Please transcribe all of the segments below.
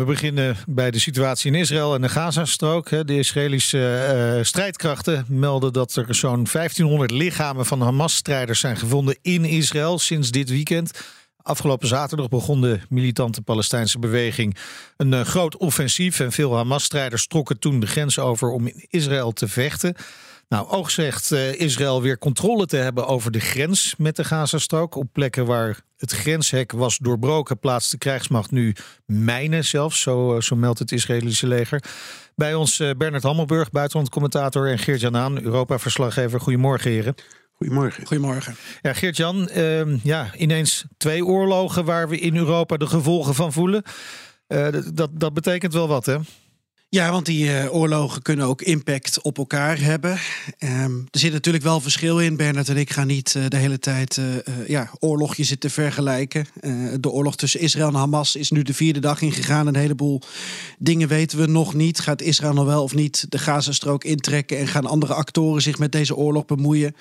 We beginnen bij de situatie in Israël en de Gazastrook. De Israëlische eh, strijdkrachten melden dat er zo'n 1500 lichamen van Hamas-strijders zijn gevonden in Israël sinds dit weekend. Afgelopen zaterdag begon de militante Palestijnse beweging een eh, groot offensief. En veel Hamas-strijders trokken toen de grens over om in Israël te vechten. Nou, oog zegt uh, Israël weer controle te hebben over de grens met de Gazastrook. Op plekken waar het grenshek was doorbroken, plaatst de krijgsmacht nu mijnen zelfs. Zo, uh, zo meldt het Israëlische leger. Bij ons uh, Bernard Hammelburg, buitenlandcommentator en Geert-Jan Aan, Europa-verslaggever. Goedemorgen, heren. Goedemorgen. Goedemorgen. Ja, Geert-Jan, uh, ja, ineens twee oorlogen waar we in Europa de gevolgen van voelen. Uh, dat, dat betekent wel wat, hè? Ja, want die uh, oorlogen kunnen ook impact op elkaar hebben. Um, er zit natuurlijk wel verschil in. Bernard en ik gaan niet uh, de hele tijd uh, ja, oorlogjes zitten vergelijken. de oorlog tussen Israël en Hamas is nu de vierde dag ingegaan. Een heleboel dingen weten we nog niet. Gaat Israël nog wel of niet de Gazastrook intrekken... en gaan andere actoren zich met deze oorlog bemoeien?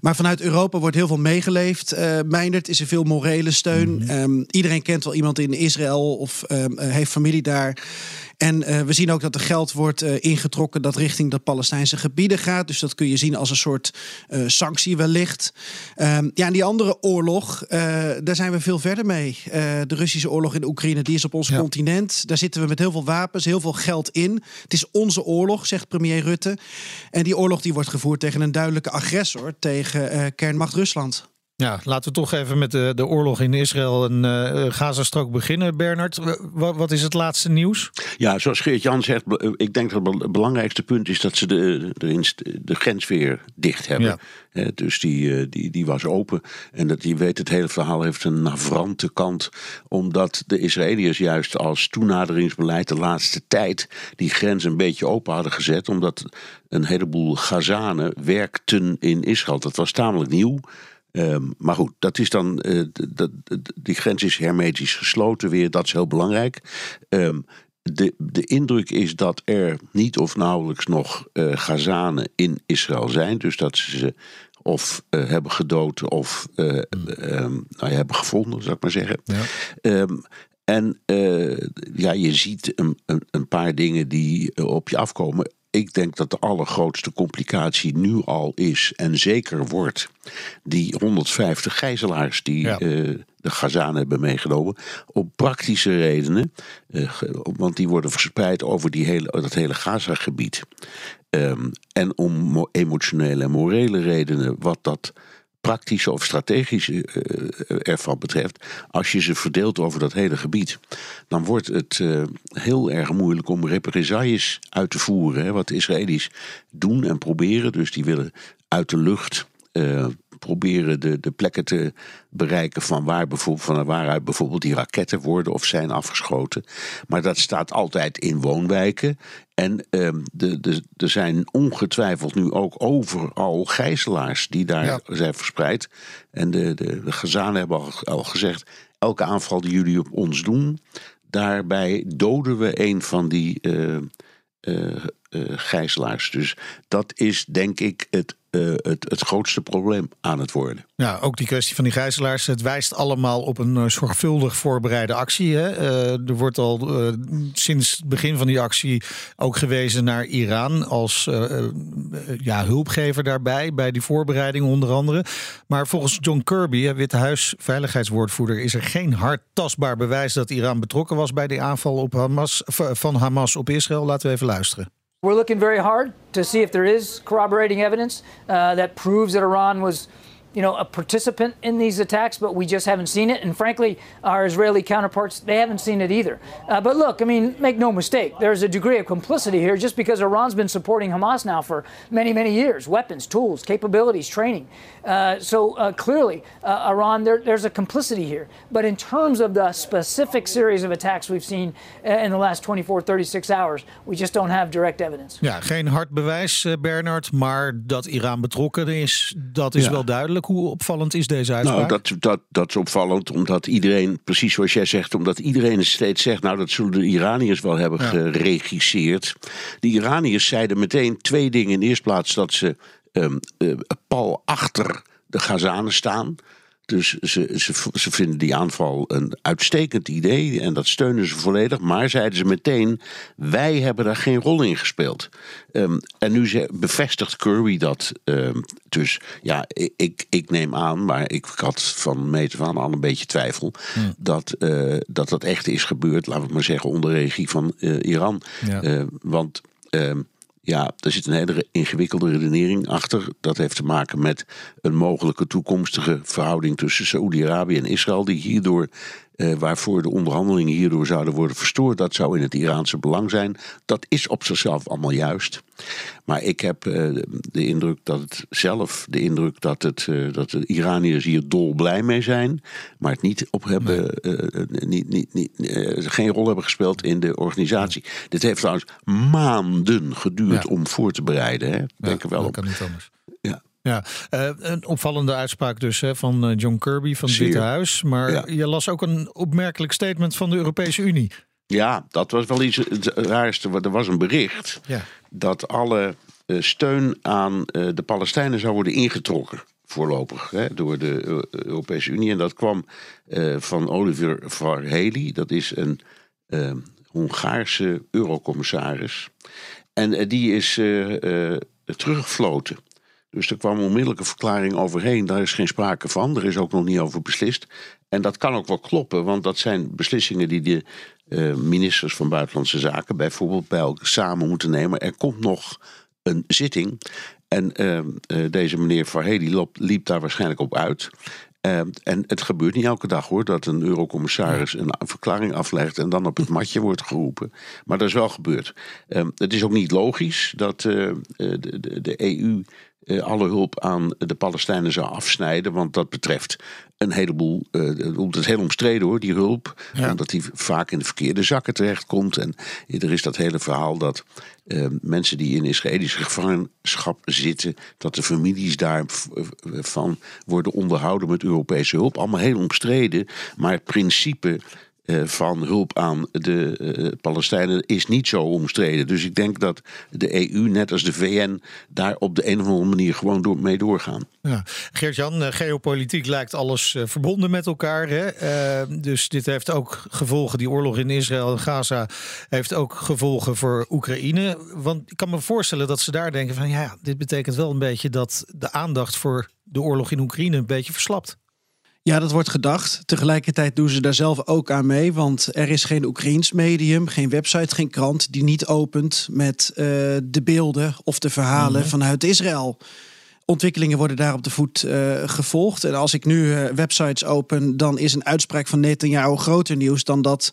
Maar vanuit Europa wordt heel veel meegeleefd. Meindert is er veel morele steun. Mm -hmm. um, iedereen kent wel iemand in Israël of um, heeft familie daar... En uh, we zien ook dat er geld wordt uh, ingetrokken dat richting de Palestijnse gebieden gaat. Dus dat kun je zien als een soort uh, sanctie wellicht. Um, ja, en die andere oorlog, daar zijn we veel verder mee. de Russische oorlog in de Oekraïne, die is op ons ja. continent. Daar zitten we met heel veel wapens, heel veel geld in. Het is onze oorlog, zegt premier Rutte. En die oorlog die wordt gevoerd tegen een duidelijke agressor, tegen kernmacht Rusland. Ja, laten we toch even met de, de oorlog in Israël en uh, Gazastrook beginnen. Bernard, wat, wat, is het laatste nieuws? Ja, zoals Geert-Jan zegt, ik denk dat het belangrijkste punt is dat ze de, de, de grens weer dicht hebben. Ja. He, dus die, die, die was open. En dat je weet, het hele verhaal heeft een navrante kant. Omdat de Israëliërs juist als toenaderingsbeleid de laatste tijd die grens een beetje open hadden gezet. Omdat een heleboel Gazanen werkten in Israël. Dat was tamelijk nieuw. Um, maar goed, dat is dan, uh, dat, die grens is hermetisch gesloten weer, dat is heel belangrijk. Um, de, de indruk is dat er niet of nauwelijks nog uh, Gazanen in Israël zijn. Dus dat ze ze of uh, hebben gedood of uh, um, nou ja, hebben gevonden, zou ik maar zeggen. Ja. Um, en ja, je ziet een, een, een, paar dingen die op je afkomen ik denk dat de allergrootste complicatie nu al is en zeker wordt die 150 gijzelaars die ja. uh, de Gazanen hebben meegenomen. Op praktische redenen, uh, want die worden verspreid over die hele, dat hele Gaza-gebied. Um, en om emotionele en morele redenen, wat dat praktische of strategische uh, ervan betreft, als je ze verdeelt over dat hele gebied, dan wordt het uh, heel erg moeilijk om represailles uit te voeren. Hè, wat de Israëli's doen en proberen. Dus die willen uit de lucht uh, proberen de, de plekken te bereiken van, waar bijvoorbeeld, van waaruit bijvoorbeeld die raketten worden of zijn afgeschoten. Maar dat staat altijd in woonwijken. En um, de, de, er zijn ongetwijfeld nu ook overal gijzelaars die daar ja. zijn verspreid. En de, de, de hebben al, al gezegd: elke aanval die jullie op ons doen, daarbij doden we een van die. Uh, uh, gijzelaars. Dus dat is denk ik het, uh, het, het grootste probleem aan het worden. Ja, ook die kwestie van die gijzelaars. Het wijst allemaal op een uh, zorgvuldig voorbereide actie. Hè? er wordt al sinds het begin van die actie ook gewezen naar Iran als ja, hulpgever daarbij, bij die voorbereiding onder andere. Maar volgens John Kirby, Witte Huis veiligheidswoordvoerder, is er geen hard tastbaar bewijs dat Iran betrokken was bij die aanval op Hamas, van Hamas op Israël. Laten we even luisteren. We're looking very hard to see if there is corroborating evidence uh, that proves that Iran was, you know, a participant in these attacks, but we just haven't seen it. And frankly, our Israeli counterparts, they haven't seen it either. Uh, but look, I mean, make no mistake, there's a degree of complicity here just because Iran's been supporting Hamas now for many, many years weapons, tools, capabilities, training. Uh, so uh, clearly, uh, Iran, there, there's a complicity here. But in terms of the specific series of attacks we've seen uh, in the last 24, 36 hours, we just don't have direct evidence. Ja, geen hard bewijs, Bernard, maar dat Iran betrokken is, dat is ja. wel duidelijk. Hoe opvallend is deze uitspraak? Nou, dat, dat, dat is opvallend, omdat iedereen, precies zoals jij zegt, omdat iedereen steeds zegt, nou dat zullen de Iraniërs wel hebben geregisseerd. De Iraniërs zeiden meteen twee dingen. In de eerste plaats dat ze um, pal achter de Gazanen staan. Dus ze, ze, ze vinden die aanval een uitstekend idee en dat steunen ze volledig. Maar zeiden ze meteen: wij hebben daar geen rol in gespeeld. Um, en nu bevestigt Kirby dat. Um, dus ja, ik, ik neem aan, maar ik had van meet van al een beetje twijfel. Hmm. Dat, uh, dat dat echt is gebeurd, laten we maar zeggen, onder regie van uh, Iran. Ja. Uh, want. Um, ja, er zit een hele ingewikkelde redenering achter. Dat heeft te maken met een mogelijke toekomstige verhouding tussen Saoedi-Arabië en Israël, die hierdoor uh, waarvoor de onderhandelingen hierdoor zouden worden verstoord. Dat zou in het Iraanse belang zijn. Dat is op zichzelf allemaal juist. Maar ik heb uh, de indruk dat het zelf, de indruk dat, het, uh, dat de Iraniërs hier dol blij mee zijn. Maar het niet op hebben, niet, niet, niet, geen rol hebben gespeeld in de organisatie. Dit heeft trouwens maanden geduurd ja. om voor te bereiden. Hè? Denk er wel dat op. kan niet anders. Ja. Ja, uh, een opvallende uitspraak dus hè, van John Kirby van het Witte Huis. Maar ja. je las ook een opmerkelijk statement van de Europese Unie. Ja, dat was wel iets het raarste. Er was een bericht ja. dat alle uh, steun aan uh, de Palestijnen zou worden ingetrokken. Voorlopig hè, door de Europese Unie. En dat kwam van Oliver Varhely. Dat is een Hongaarse eurocommissaris. En die is teruggefloten. Dus er kwam onmiddellijk een verklaring overheen. Daar is geen sprake van. Er is ook nog niet over beslist. En dat kan ook wel kloppen, want dat zijn beslissingen die de uh, ministers van Buitenlandse Zaken bijvoorbeeld bij elkaar samen moeten nemen. Er komt nog een zitting. En uh, uh, deze meneer Verhey liep daar waarschijnlijk op uit. en het gebeurt niet elke dag hoor, dat een eurocommissaris een verklaring aflegt en dan op het matje wordt geroepen. Maar dat is wel gebeurd. het is ook niet logisch dat de, de, de EU alle hulp aan de Palestijnen zou afsnijden. Want dat betreft een heleboel. Uh, het is heel omstreden hoor, die hulp. Ja. Omdat die vaak in de verkeerde zakken terechtkomt. En er is dat hele verhaal dat uh, mensen die in Israëlische gevangenschap zitten. dat de families daarvan worden onderhouden met Europese hulp. Allemaal heel omstreden. Maar het principe van hulp aan de uh, Palestijnen is niet zo omstreden. Dus ik denk dat de EU, net als de VN, daar op de een of andere manier gewoon door, mee doorgaan. Ja. Geert-Jan, uh, geopolitiek lijkt alles verbonden met elkaar. Hè? dus dit heeft ook gevolgen. Die oorlog in Israël en Gaza heeft ook gevolgen voor Oekraïne. Want ik kan me voorstellen dat ze daar denken van ja, dit betekent wel een beetje dat de aandacht voor de oorlog in Oekraïne een beetje verslapt. Ja, dat wordt gedacht. Tegelijkertijd doen ze daar zelf ook aan mee. Want er is geen Oekraïns medium, geen website, geen krant die niet opent met uh, de beelden of de verhalen mm -hmm. vanuit Israël ontwikkelingen worden daar op de voet uh, gevolgd. En als ik nu uh, websites open, dan is een uitspraak van Netanyahu groter nieuws dan dat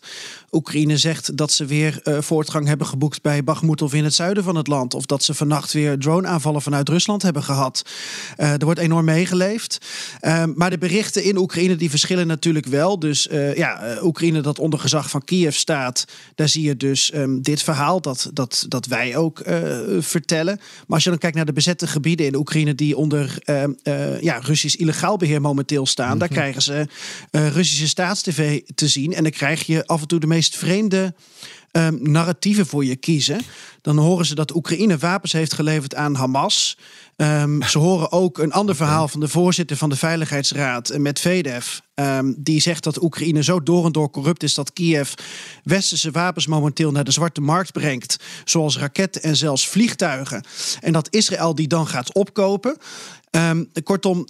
Oekraïne zegt dat ze weer uh, voortgang hebben geboekt bij Bakhmut of in het zuiden van het land. Of dat ze vannacht weer drone-aanvallen vanuit Rusland hebben gehad. er wordt enorm meegeleefd. Ehm, maar de berichten in Oekraïne die verschillen natuurlijk wel. Dus ja, Oekraïne dat onder gezag van Kiev staat, daar zie je dus um, dit verhaal dat, dat, dat wij ook vertellen. Maar als je dan kijkt naar de bezette gebieden in Oekraïne die die onder uh, uh, ja, Russisch illegaal beheer momenteel staan. Daar Mhm. krijgen ze uh, Russische staatstv te zien. En dan krijg je af en toe de meest vreemde um, narratieven voor je kiezen. Dan horen ze dat Oekraïne wapens heeft geleverd aan Hamas. Um, ze horen ook een ander verhaal van de voorzitter van de Veiligheidsraad, Medvedev. Um, die zegt dat Oekraïne zo door en door corrupt is dat Kiev westerse wapens momenteel naar de zwarte markt brengt. Zoals raketten en zelfs vliegtuigen. En dat Israël die dan gaat opkopen. Um, kortom,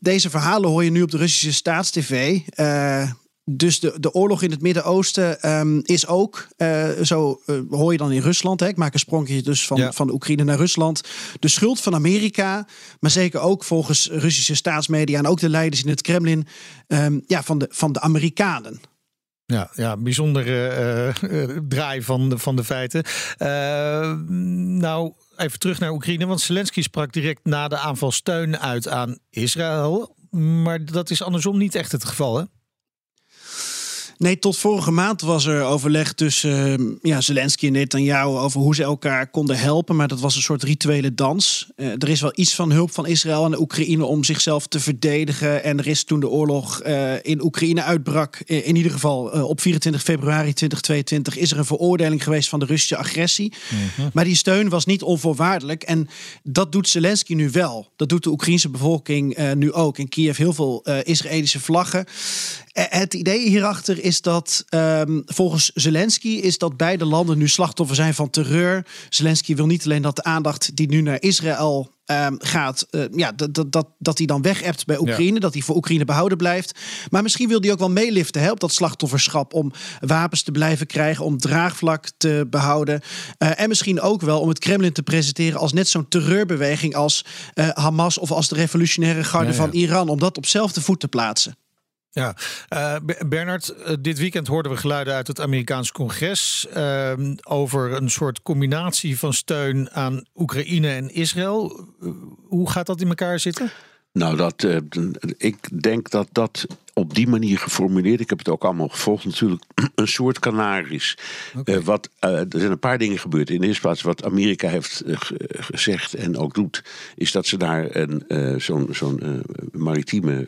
deze verhalen hoor je nu op de Russische staatstv. Uh, dus de, de oorlog in het Midden-Oosten um, is ook, uh, zo uh, hoor je dan in Rusland, hè, ik maak een sprongje dus van, ja. van de Oekraïne naar Rusland, de schuld van Amerika, maar zeker ook volgens Russische staatsmedia en ook de leiders in het Kremlin, um, ja, van, de, van de Amerikanen. Ja, ja bijzondere uh, draai van de, van de feiten. nou, even terug naar Oekraïne, want Zelensky sprak direct na de aanval steun uit aan Israël. Maar dat is andersom niet echt het geval, hè? Nee, tot vorige maand was er overleg tussen uh, ja, Zelensky en Netanyahu over hoe ze elkaar konden helpen. Maar dat was een soort rituele dans. Uh, er is wel iets van hulp van Israël en de Oekraïne om zichzelf te verdedigen. En er is toen de oorlog uh, in Oekraïne uitbrak, in ieder geval op 24 februari 2022, is er een veroordeling geweest van de Russische agressie. -hmm. Maar die steun was niet onvoorwaardelijk. En dat doet Zelensky nu wel. Dat doet de Oekraïnse bevolking nu ook. In Kiev heel veel Israëlische vlaggen. Het idee hierachter is dat um, volgens Zelensky is dat beide landen nu slachtoffer zijn van terreur. Zelensky wil niet alleen dat de aandacht die nu naar Israël um, gaat, uh, ja, dat, dat, dat, dat die dan weg bij Oekraïne, ja. dat die voor Oekraïne behouden blijft. Maar misschien wil hij ook wel meeliften hè, op dat slachtofferschap om wapens te blijven krijgen, om draagvlak te behouden. Uh, en misschien ook wel om het Kremlin te presenteren als net zo'n terreurbeweging als uh, Hamas of als de revolutionaire garde ja, ja. van Iran, om dat op zelfde voet te plaatsen. Ja, uh, Bernard, uh, dit weekend hoorden we geluiden uit het Amerikaans congres uh, over een soort combinatie van steun aan Oekraïne en Israël. hoe gaat dat in elkaar zitten? Nou, dat, ik denk dat dat op die manier geformuleerd, ik heb het ook allemaal gevolgd natuurlijk, een soort kanaris. Okay. Uh, wat, uh, er zijn een paar dingen gebeurd. In de eerste plaats wat Amerika heeft gezegd en ook doet, is dat ze daar een, zo'n, zo'n maritieme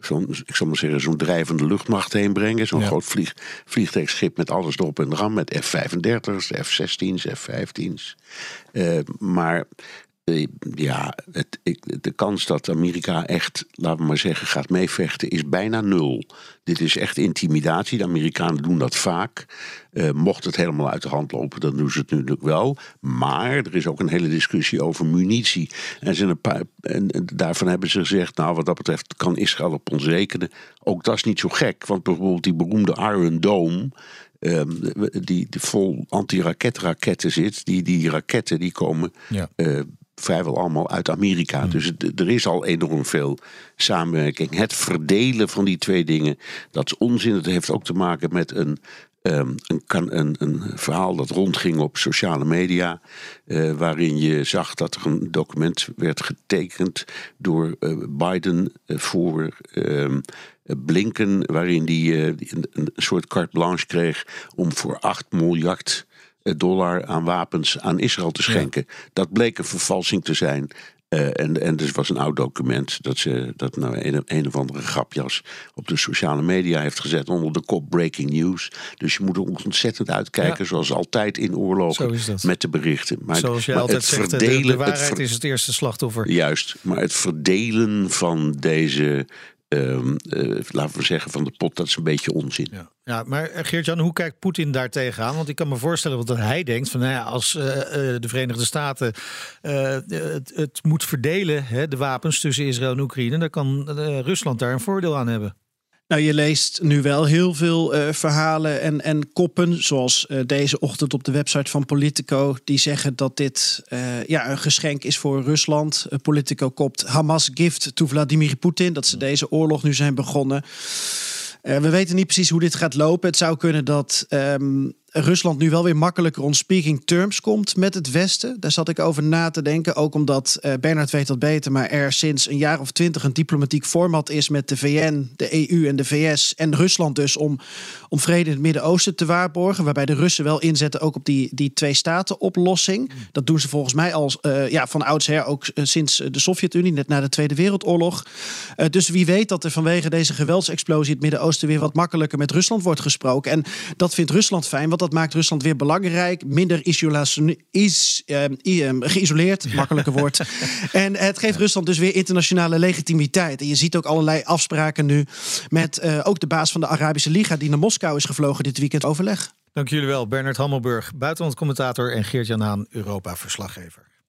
zo'n, ik zal maar zeggen, zo'n drijvende luchtmacht heen brengen. Zo'n ja. groot vlieg, vliegtuigschip met alles erop en eraan. Met F-35's, F-16's, F-15's. Uh, maar ja, het, ik, de kans dat Amerika echt, laten we maar zeggen, gaat meevechten is bijna nul. Dit is echt intimidatie. De Amerikanen doen dat vaak. Uh, mocht het helemaal uit de hand lopen, dan doen ze het natuurlijk wel. Maar er is ook een hele discussie over munitie. En, zijn een paar, en, en daarvan hebben ze gezegd, nou wat dat betreft kan Israël op ons rekenen. Ook dat is niet zo gek, want bijvoorbeeld die beroemde Iron Dome... Um, die, die vol anti-raketraketten zit. Die, die raketten die komen ja. uh, vrijwel allemaal uit Amerika. Hmm. Dus er is al enorm veel samenwerking. Het verdelen van die twee dingen, dat is onzin. Het heeft ook te maken met een, um, een, een, een, verhaal dat rondging op sociale media. Uh, waarin je zag dat er een document werd getekend door uh, Biden uh, voor. Um, Blinken, waarin hij een, een soort carte blanche kreeg om voor 8 miljard dollar aan wapens aan Israël te schenken. Ja. Dat bleek een vervalsing te zijn. Uh, en, en dus was een oud document dat ze dat nou een, een of andere grapjas op de sociale media heeft gezet onder de kop breaking news. Dus je moet er ontzettend uitkijken, ja. zoals altijd in oorlogen, met de berichten. Maar, Zoals je maar altijd zegt, verdelen, de, de waarheid het is het eerste slachtoffer. Juist, maar het verdelen van deze Um, uh, laten we zeggen, van de pot, dat is een beetje onzin. Ja, maar Geert-Jan, hoe kijkt Poetin daar tegenaan? Want ik kan me voorstellen dat hij denkt van, nou ja, als uh, de Verenigde Staten het, het, moet verdelen, hè, de wapens tussen Israël en Oekraïne, dan kan Rusland daar een voordeel aan hebben. Nou, je leest nu wel heel veel uh, verhalen en, en koppen, zoals uh, deze ochtend op de website van Politico, die zeggen dat dit uh, ja, een geschenk is voor Rusland. Politico kopt Hamas gift to Vladimir Poetin, dat ze deze oorlog nu zijn begonnen. we weten niet precies hoe dit gaat lopen. Het zou kunnen dat um, Rusland nu wel weer makkelijker on speaking terms komt met het Westen. Daar zat ik over na te denken. Ook omdat uh, Bernard weet dat beter, maar er sinds een jaar of twintig een diplomatiek format is met de VN, de EU en de VS en Rusland dus om, om vrede in het Midden-Oosten te waarborgen. Waarbij de Russen wel inzetten ook op die, die twee-staten-oplossing. Dat doen ze volgens mij al uh, ja, van oudsher ook uh, sinds de Sovjet-Unie, net na de Tweede Wereldoorlog. dus wie weet dat er vanwege deze geweldsexplosie in het Midden-Oosten weer wat makkelijker met Rusland wordt gesproken. En dat vindt Rusland fijn, want dat maakt Rusland weer belangrijk. Minder is, uh, geïsoleerd, makkelijker woord. en het geeft Rusland dus weer internationale legitimiteit. En je ziet ook allerlei afspraken nu met uh, ook de baas van de Arabische Liga... die naar Moskou is gevlogen dit weekend overleg. Dank jullie wel, Bernard Hammelburg, buitenlandcommentator... en Geert-Jan Haan, Europa-verslaggever.